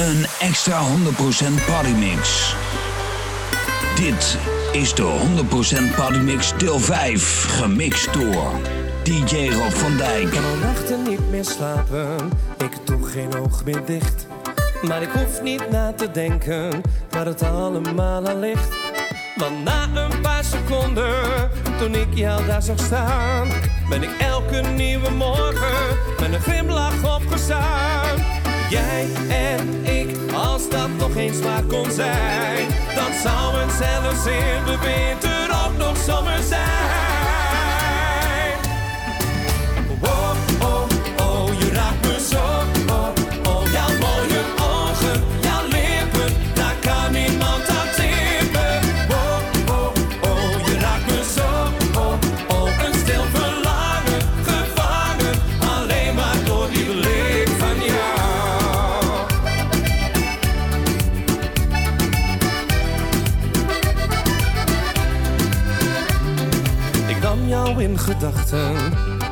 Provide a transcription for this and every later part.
Een extra 100% partymix. Dit is de 100% partymix deel 5. Gemixt door DJ Rob van Dijk. Ik kan al nachten niet meer slapen, ik toch geen oog meer dicht. Maar ik hoef niet na te denken waar het allemaal aan ligt. Want na een paar seconden, toen ik jou daar zag staan, ben ik elke nieuwe morgen met een glimlach opgestaan. Jij en ik, als dat nog eens waar kon zijn, dan zou het zelfs in de winter ook nog zomer zijn.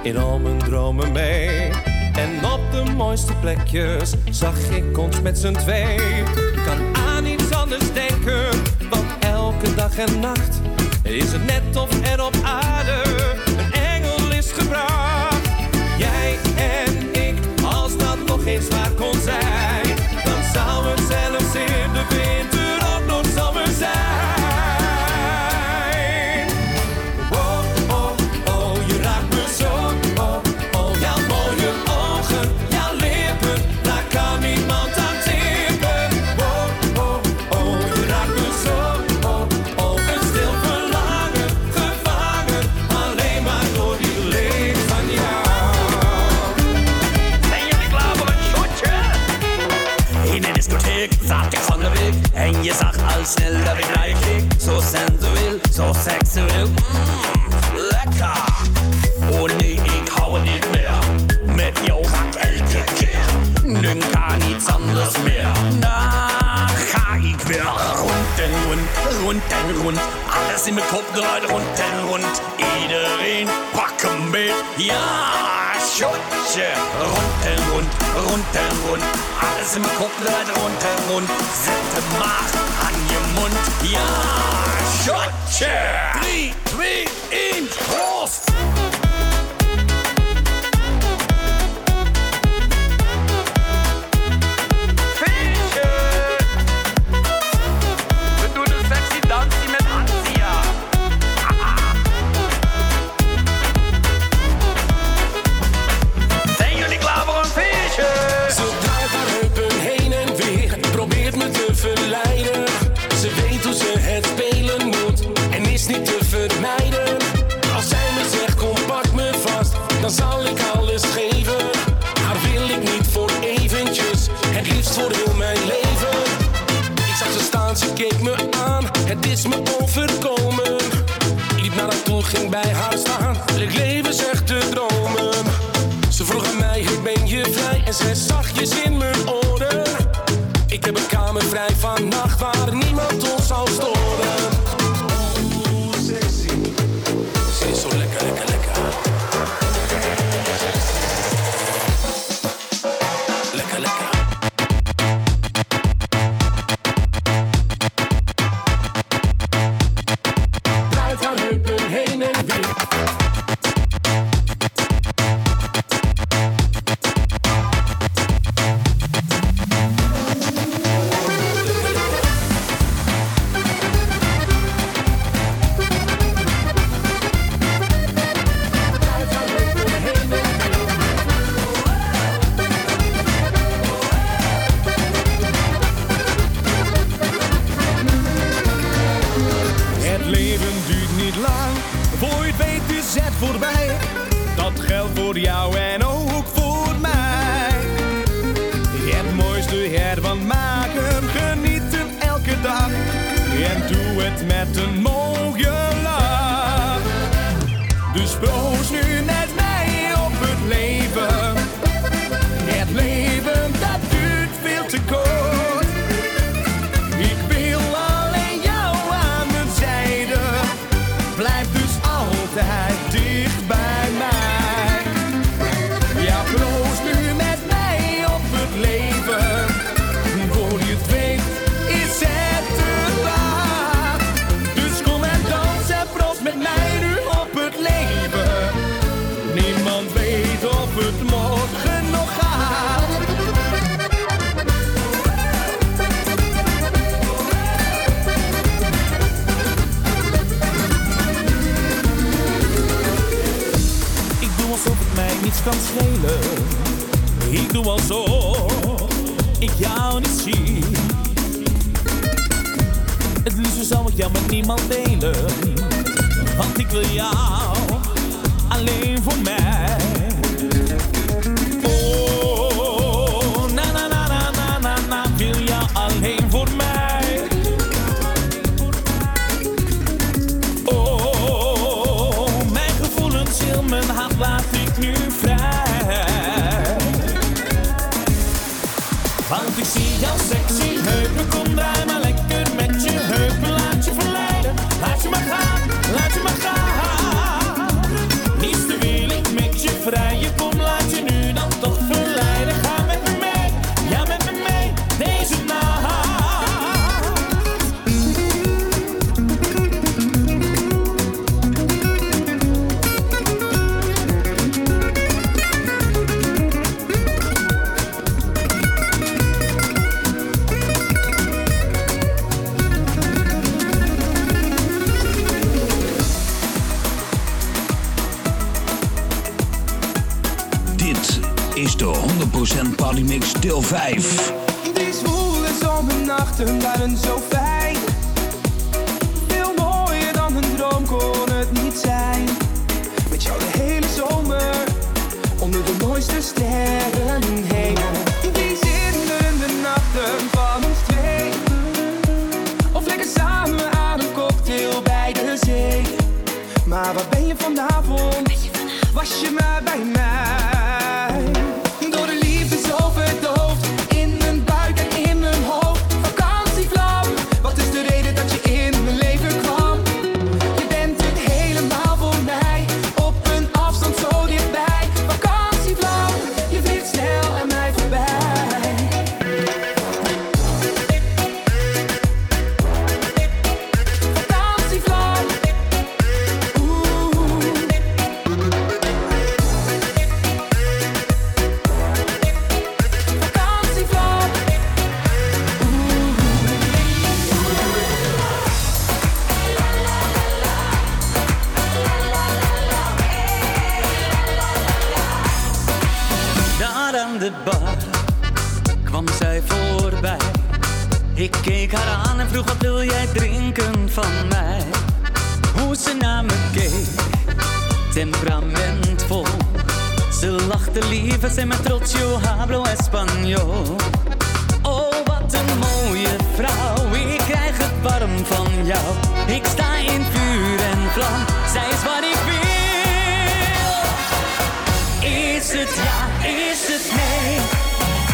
In al mijn dromen mee. En op de mooiste plekjes zag ik ons met z'n twee. Kan aan iets anders denken, want elke dag en nacht is het net of er op aarde een engel is gebracht. Jij en ik, als dat nog eens waar kon zijn, dan zou week En je zag al snel dat ik naar je keek Zo sensueel, zo seksueel mm, Lekker Oh nee, ik hou het niet meer Met jou ga ik elke keer Nu kan niets anders meer Dan ga ik weer rond en rond, rond en rond Alles in mijn kop draait rond en rond Iedereen pak een beet Ja, shotje Rond en rond, rond en rond Alles in mijn kop draait rond en rond Zet hem maar aan je mond Ja, shotje 3, 2, 1, proost het is me overkomen. Ik liep naar haar toe, ging bij haar milhão sem Zij is mijn trots, yo Hablo Español. Oh, wat een mooie vrouw, ik krijg het warm van jou. Ik sta in puur en vlam, zij is wat ik wil. Is het ja, is het nee?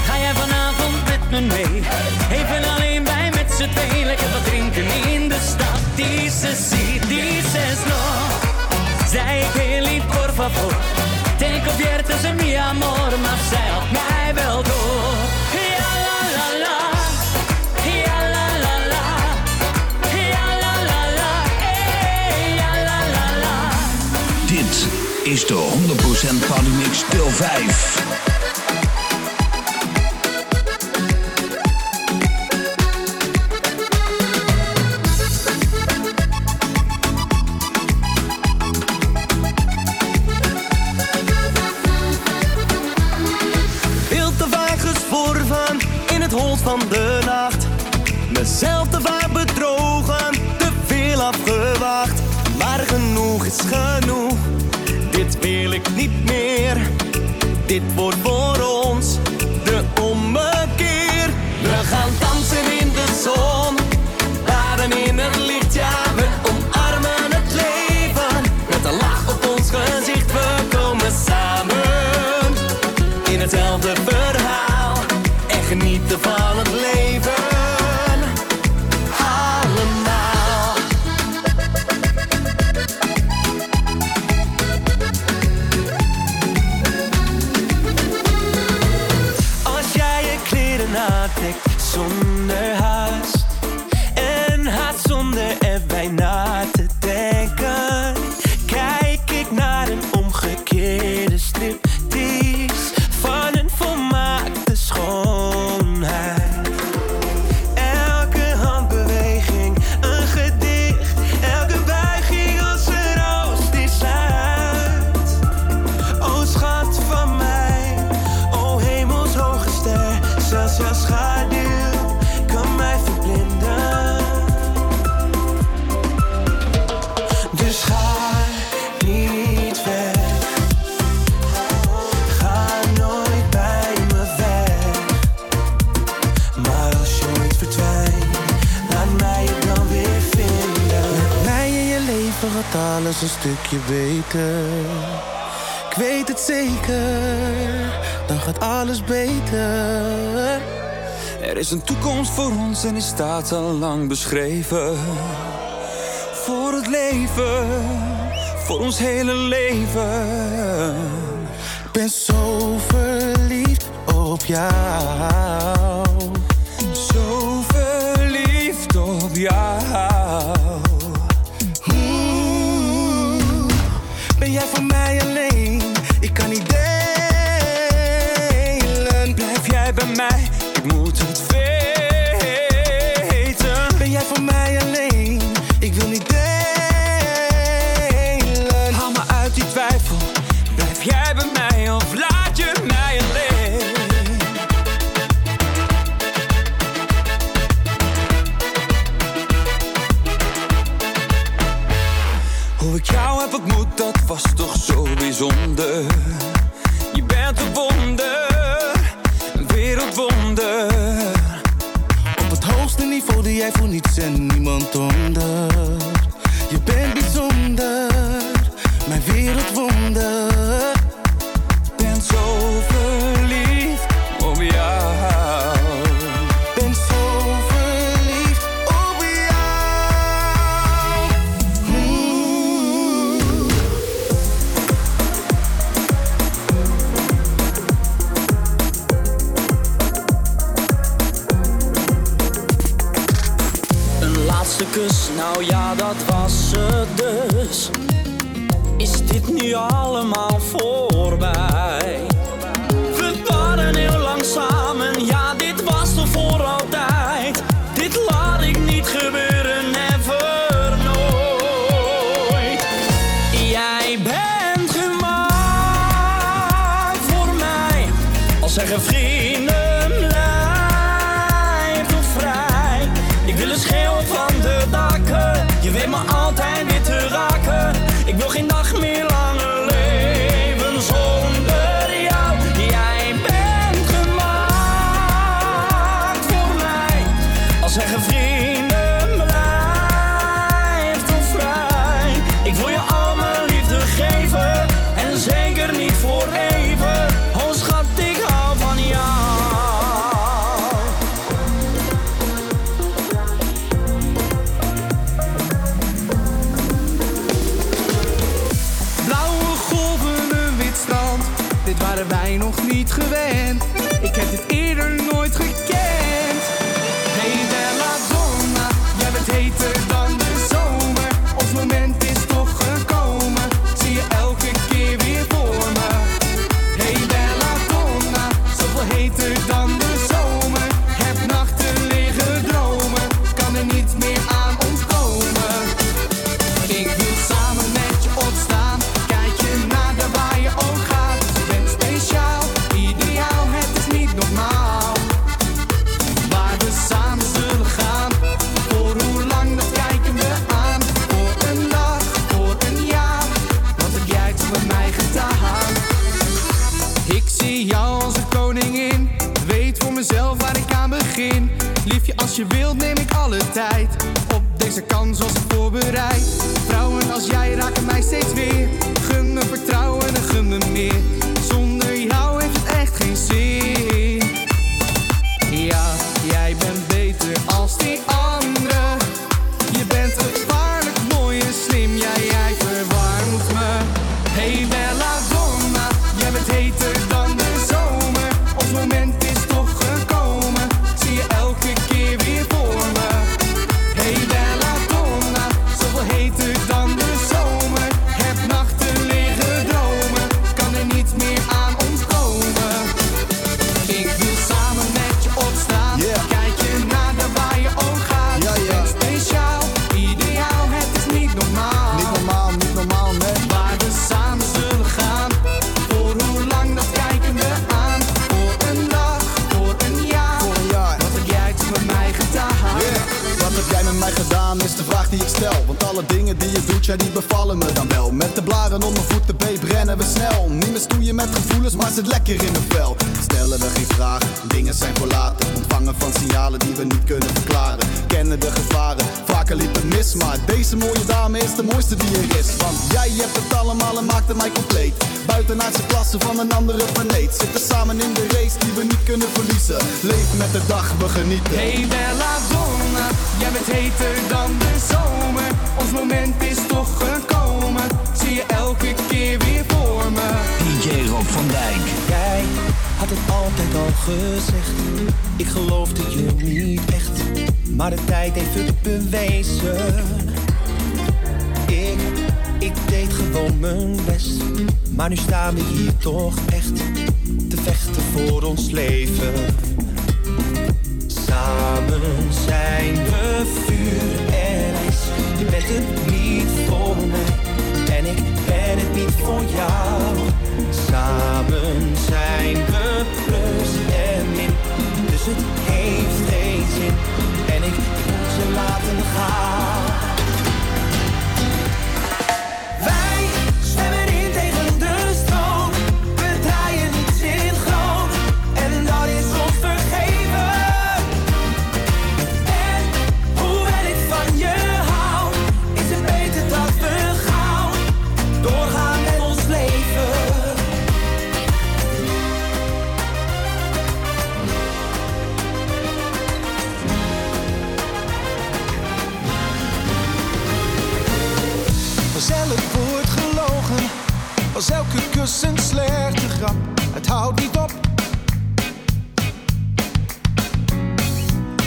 Ga jij vanavond met me mee? Even alleen bij met z'n twee, lekker wat drinken in de stad. Die ze ziet, die ze nog. Zij heel lief, por favor copiertes en mi amor, maar zij mij wel door. La la la, la la la, eh, la la la. Dit is de 100% Padumix Deel 5. hetzelfde verhaal. En genieten van het leven. zeker, dan gaat alles beter. Er is een toekomst voor ons en die staat al lang beschreven. Voor het leven, voor ons hele leven. Ik ben zo verliefd op jou. Zo verliefd op jou. waren wij nog niet gewend. Ik heb dit eerder Wat jij met mij gedaan, is de vraag die ik stel. Want alle dingen die je doet, ja die bevallen me dan wel. Met de blaren om mijn voeten, beep rennen we snel. Niet meer stoeien met gevoelens, maar zit lekker in mijn vel. Stellen we geen vragen, dingen zijn voor later. Ontvangen van signalen die we niet kunnen verklaren. Kennen de gevaren, vaker liep het mis. Maar deze mooie dame is de mooiste die er is. Want jij hebt het allemaal en maakte mij compleet. Buitenaardse klassen van een andere planeet. Zitten samen in de race die we niet kunnen verliezen. Leef met de dag, we genieten. Hey Bella Donna jij bent heter dan de zomer. Ons moment is toch gekomen. Zie je elke keer weer voor me. DJ Rob van Dijk. Jij had het altijd al gezegd. Ik geloofde je niet echt. Maar de tijd heeft het bewezen. Ik, ik deed gewoon mijn best. Maar nu staan we hier toch echt te vechten voor ons leven. Samen zijn we vuur en ijs. Je bent het niet voor mij en ik ben het niet voor jou. Samen zijn we plus en min, dus het heeft geen zin. En ik moet ze laten gaan. Kus een slechte grap. Het houdt niet op.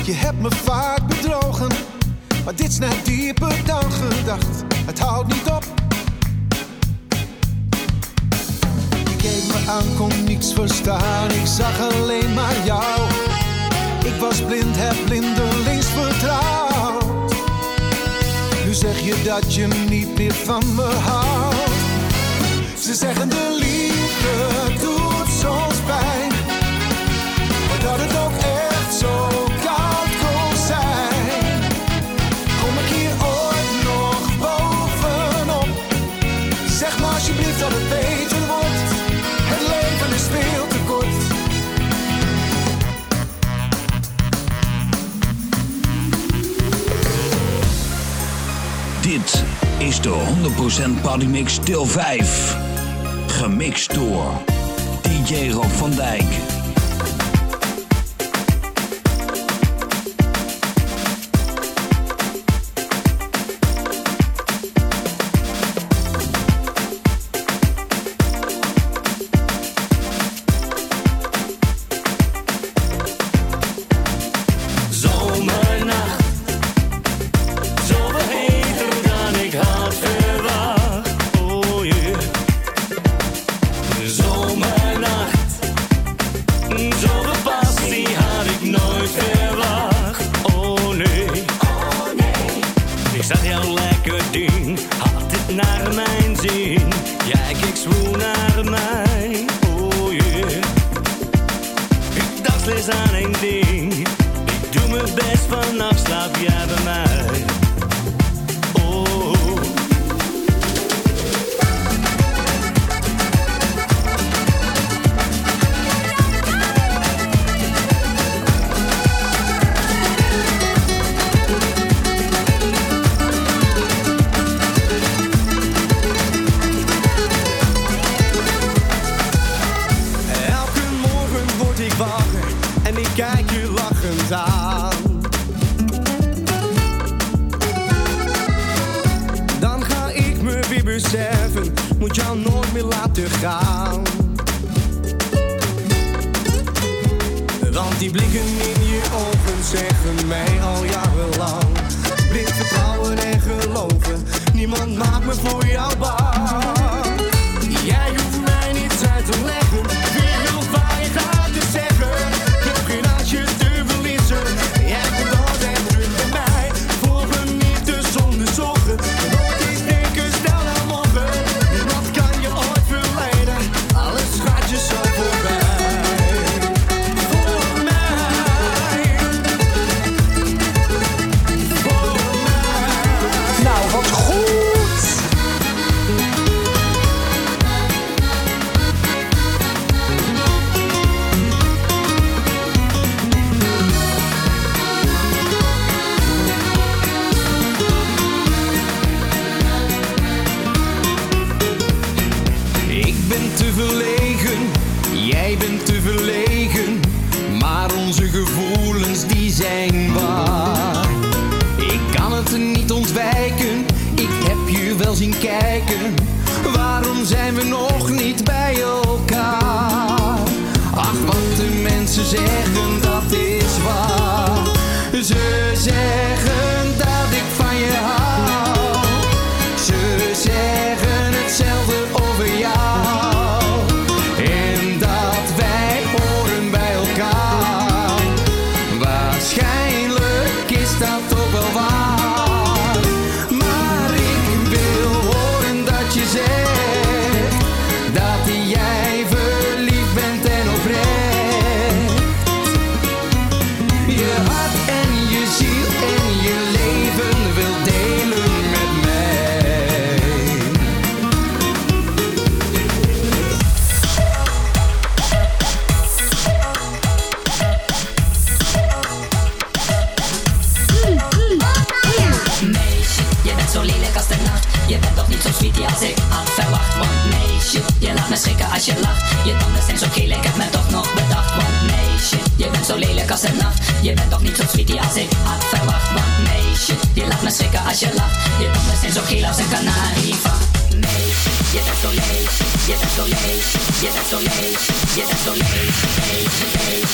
Je hebt me vaak bedrogen, maar dit is net dieper dan gedacht. Het houdt niet op. Je keek me aan, kon niets verstaan. Ik zag alleen maar jou. Ik was blind, heb blindelings vertrouwd. Nu zeg je dat je niet meer van me houdt. Ze zeggen de liefde doet soms pijn. Maar dat het ook echt zo koud kon zijn. Kom ik hier ooit nog bovenop? Zeg maar alsjeblieft dat het beter wordt. Het leven is veel te kort. Dit is de 100% Partymix deel 5. Door DJ Rob van Dijk. Je bent toch niet zo sweetie als ik had verwacht. Want meisje, je lacht me schrikken als je lacht. Je bent zijn zo geel als een kanarievacht. Meisje, je bent zo leeg, je bent zo leeg, je bent zo leeg, je bent zo leeg, leeg, leeg.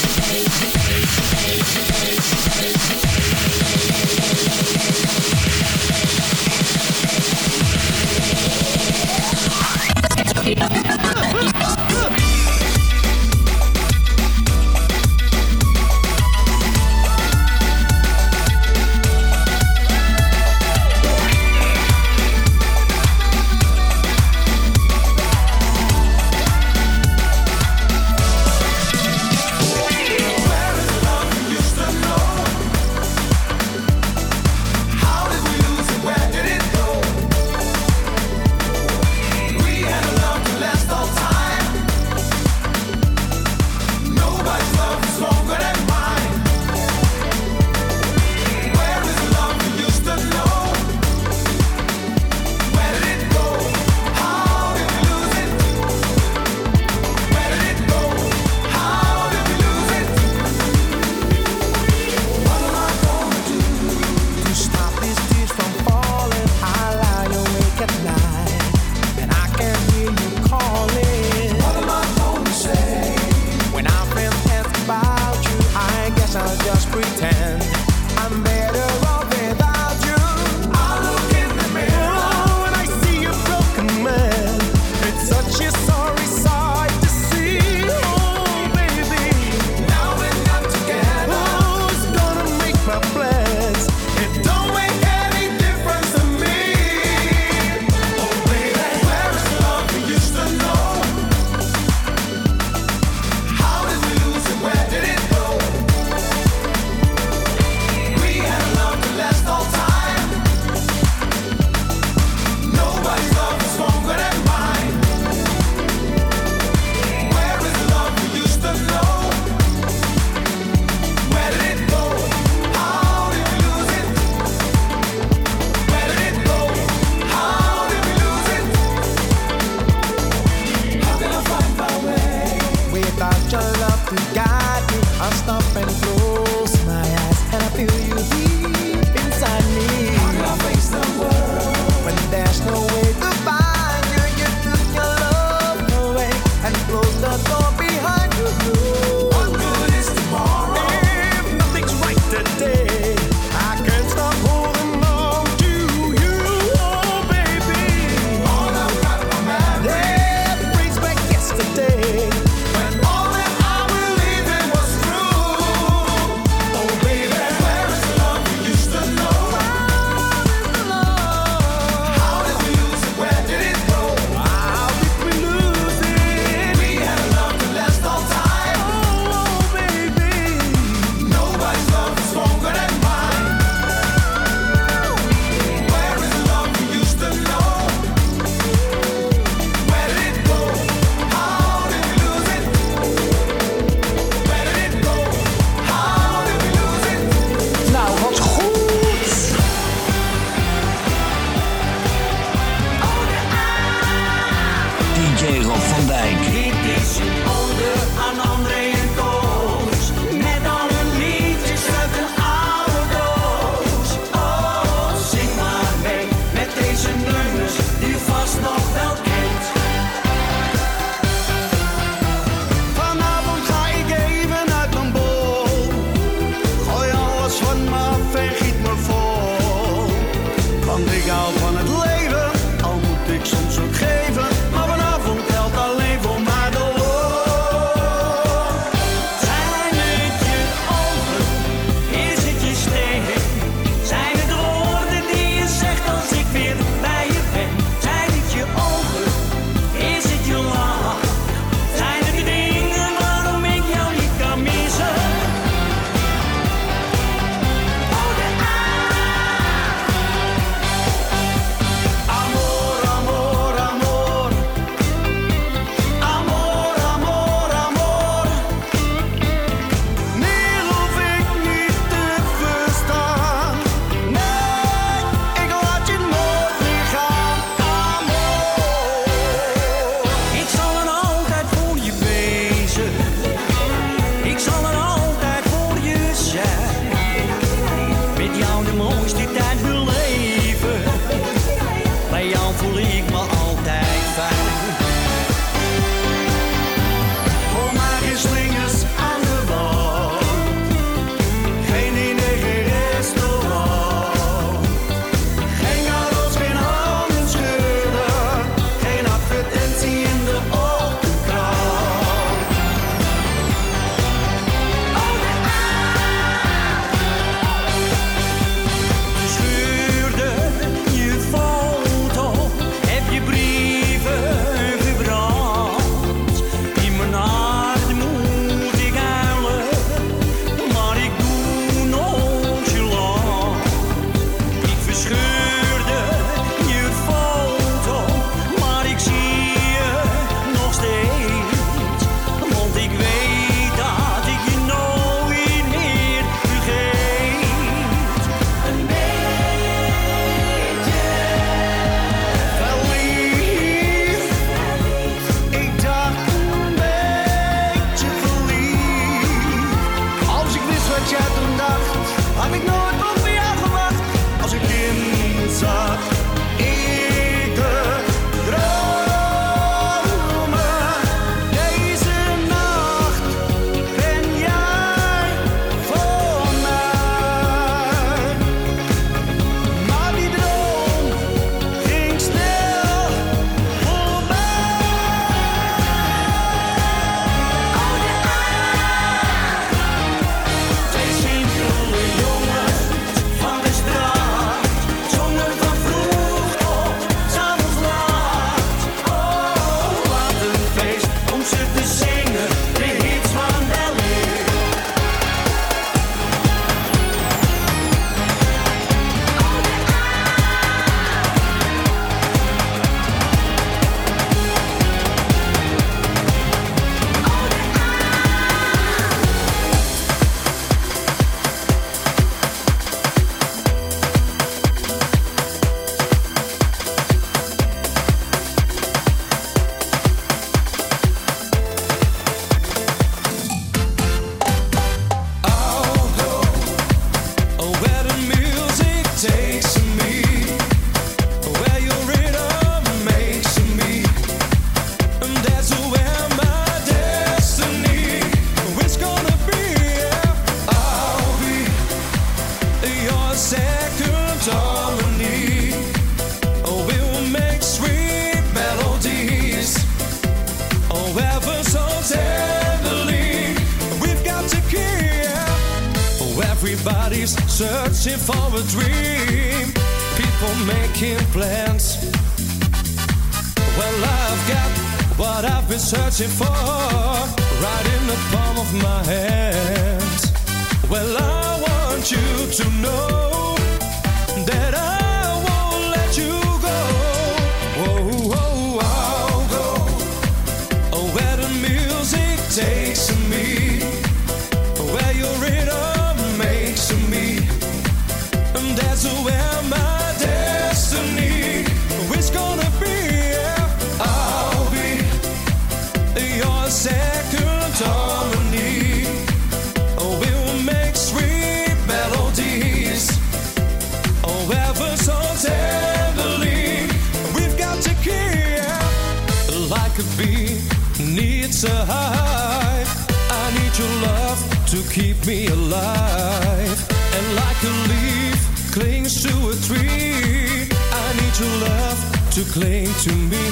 could be needs a hide. I need your love to keep me alive. And like a leaf clings to a tree, I need your love to cling to me.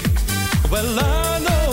Well, I know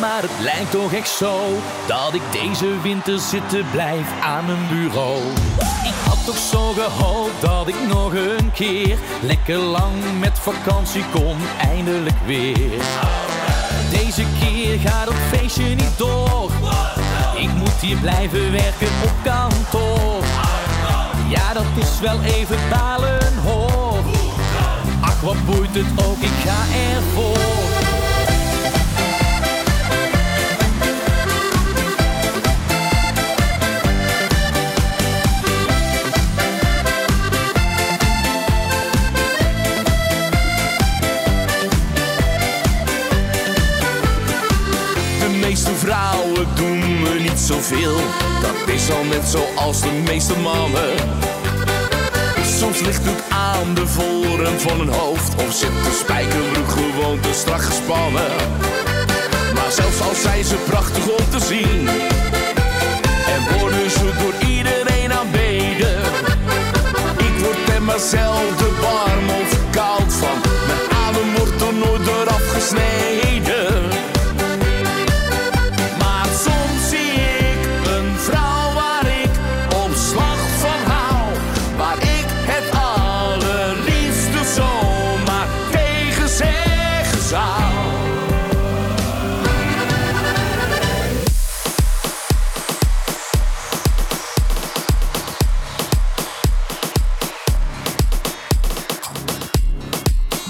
maar het lijkt toch echt zo dat ik deze winter zitten blijf aan een bureau. Ik had toch zo gehoopt dat ik nog een keer lekker lang met vakantie kon, eindelijk weer. Deze keer gaat het feestje niet door. Ik moet hier blijven werken op kantoor. Ja, dat is wel even balen hoor. Ach, wat boeit het ook, ik ga ervoor. dat is al net zoals de meeste mannen. Soms ligt het aan de vorm van een hoofd, of zit de spijkerbroek gewoon te strak gespannen. Maar zelfs al zijn ze prachtig om te zien, en worden ze door iedereen aanbeden. Ik word er maar zelf warm of koud van, mijn adem wordt er nooit eraf afgesneden.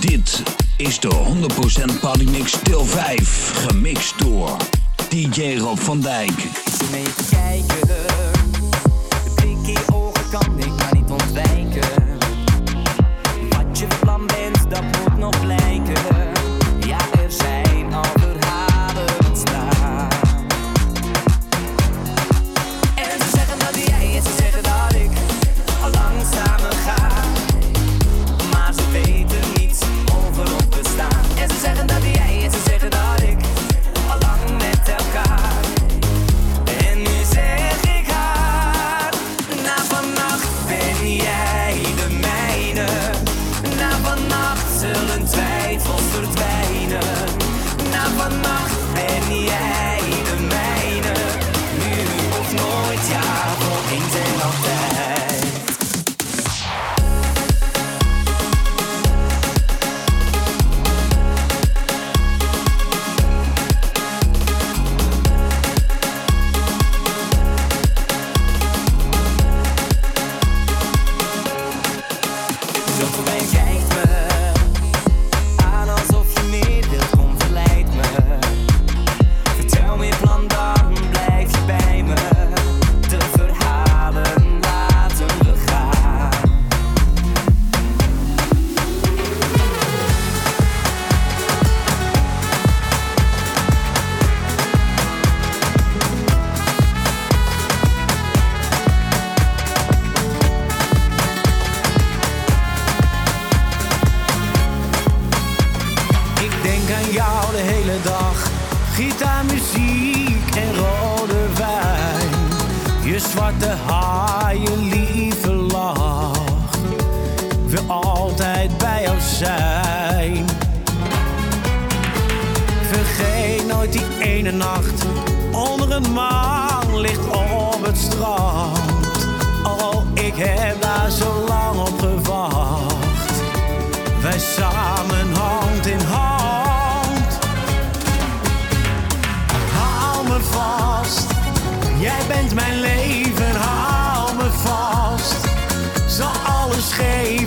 Dit is de 100% Party Mix Til 5, gemixt door DJ Rob van Dijk. Kijken. zijn. Vergeet nooit die ene nacht onder een maan ligt op het strand. Oh, ik heb daar zo lang op gewacht. Wij samen hand in hand. Haal me vast, jij bent mijn leven. Haal me vast, zal alles geven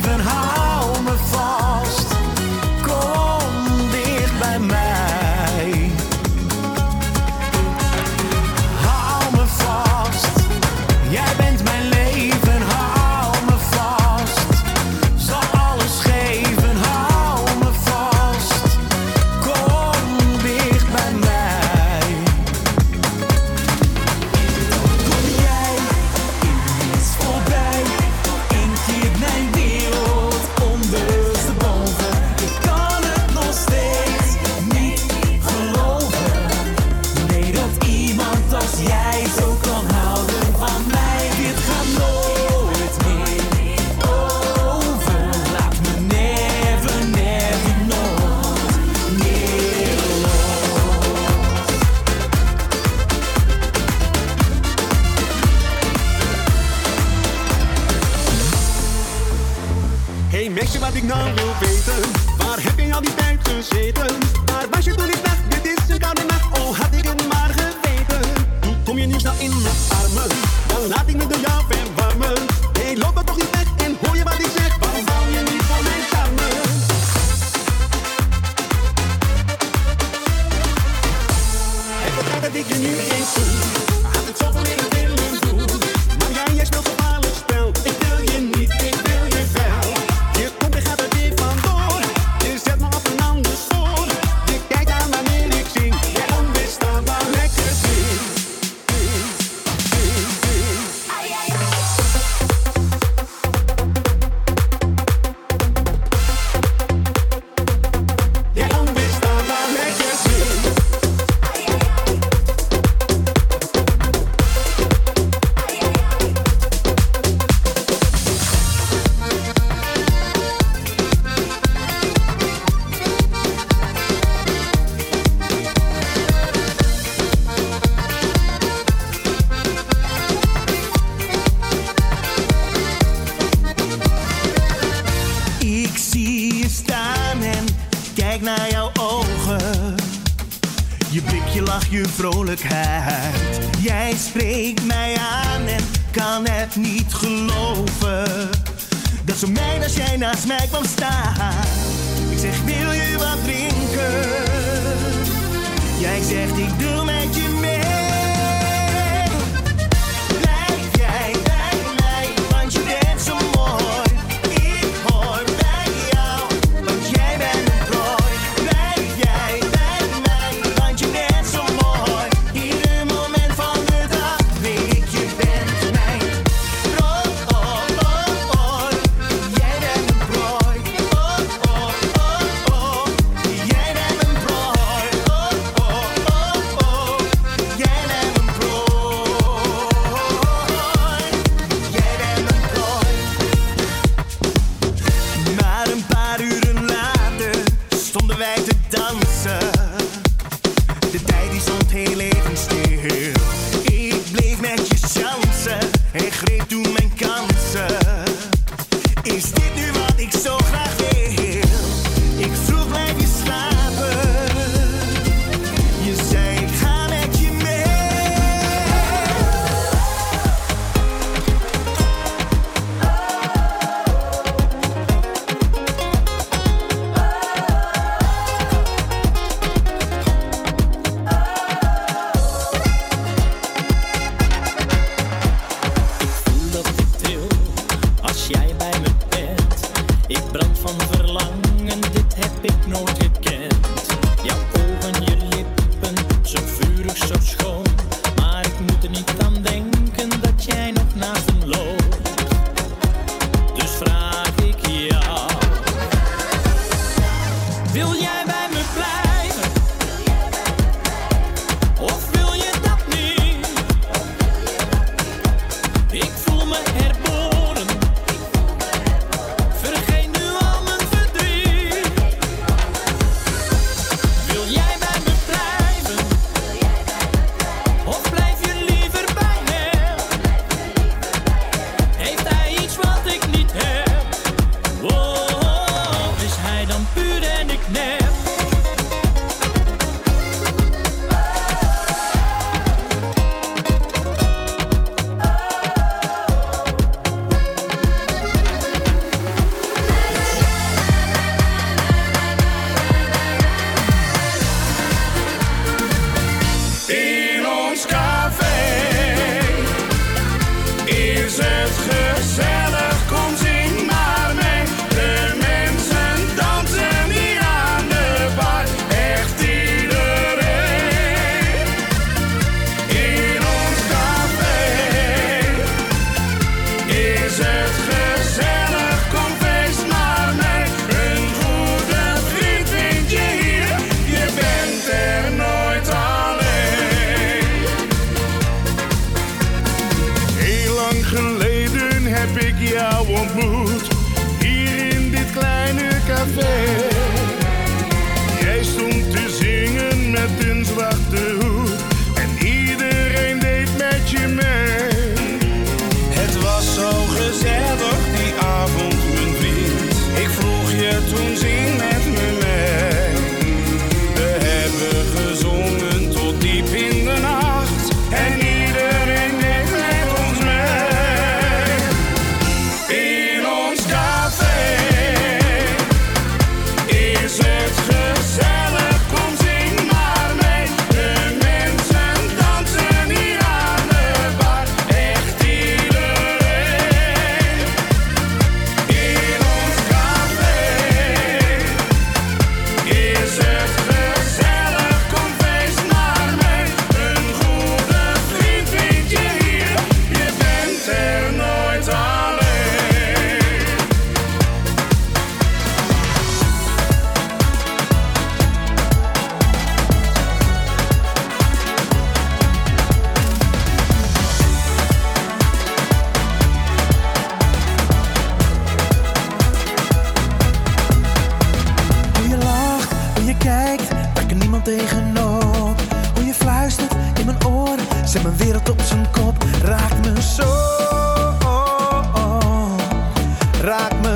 pasito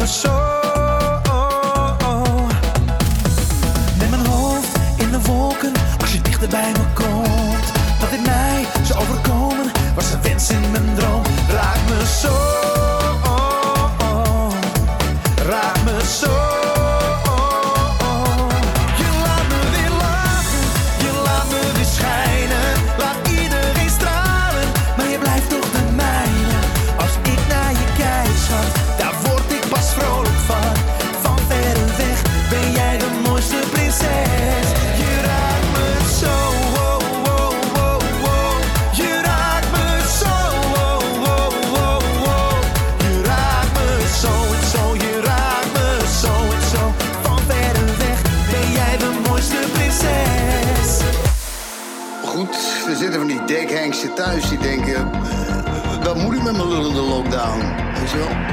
een. Met mijn hoofd in de wolken, als je dichter bij me komt. Dat in mij zou overkomen, was een wens in mijn droom. Laat me zo. helemaal lullen de lockdown. Weet je wel?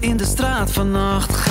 in de straat vannacht.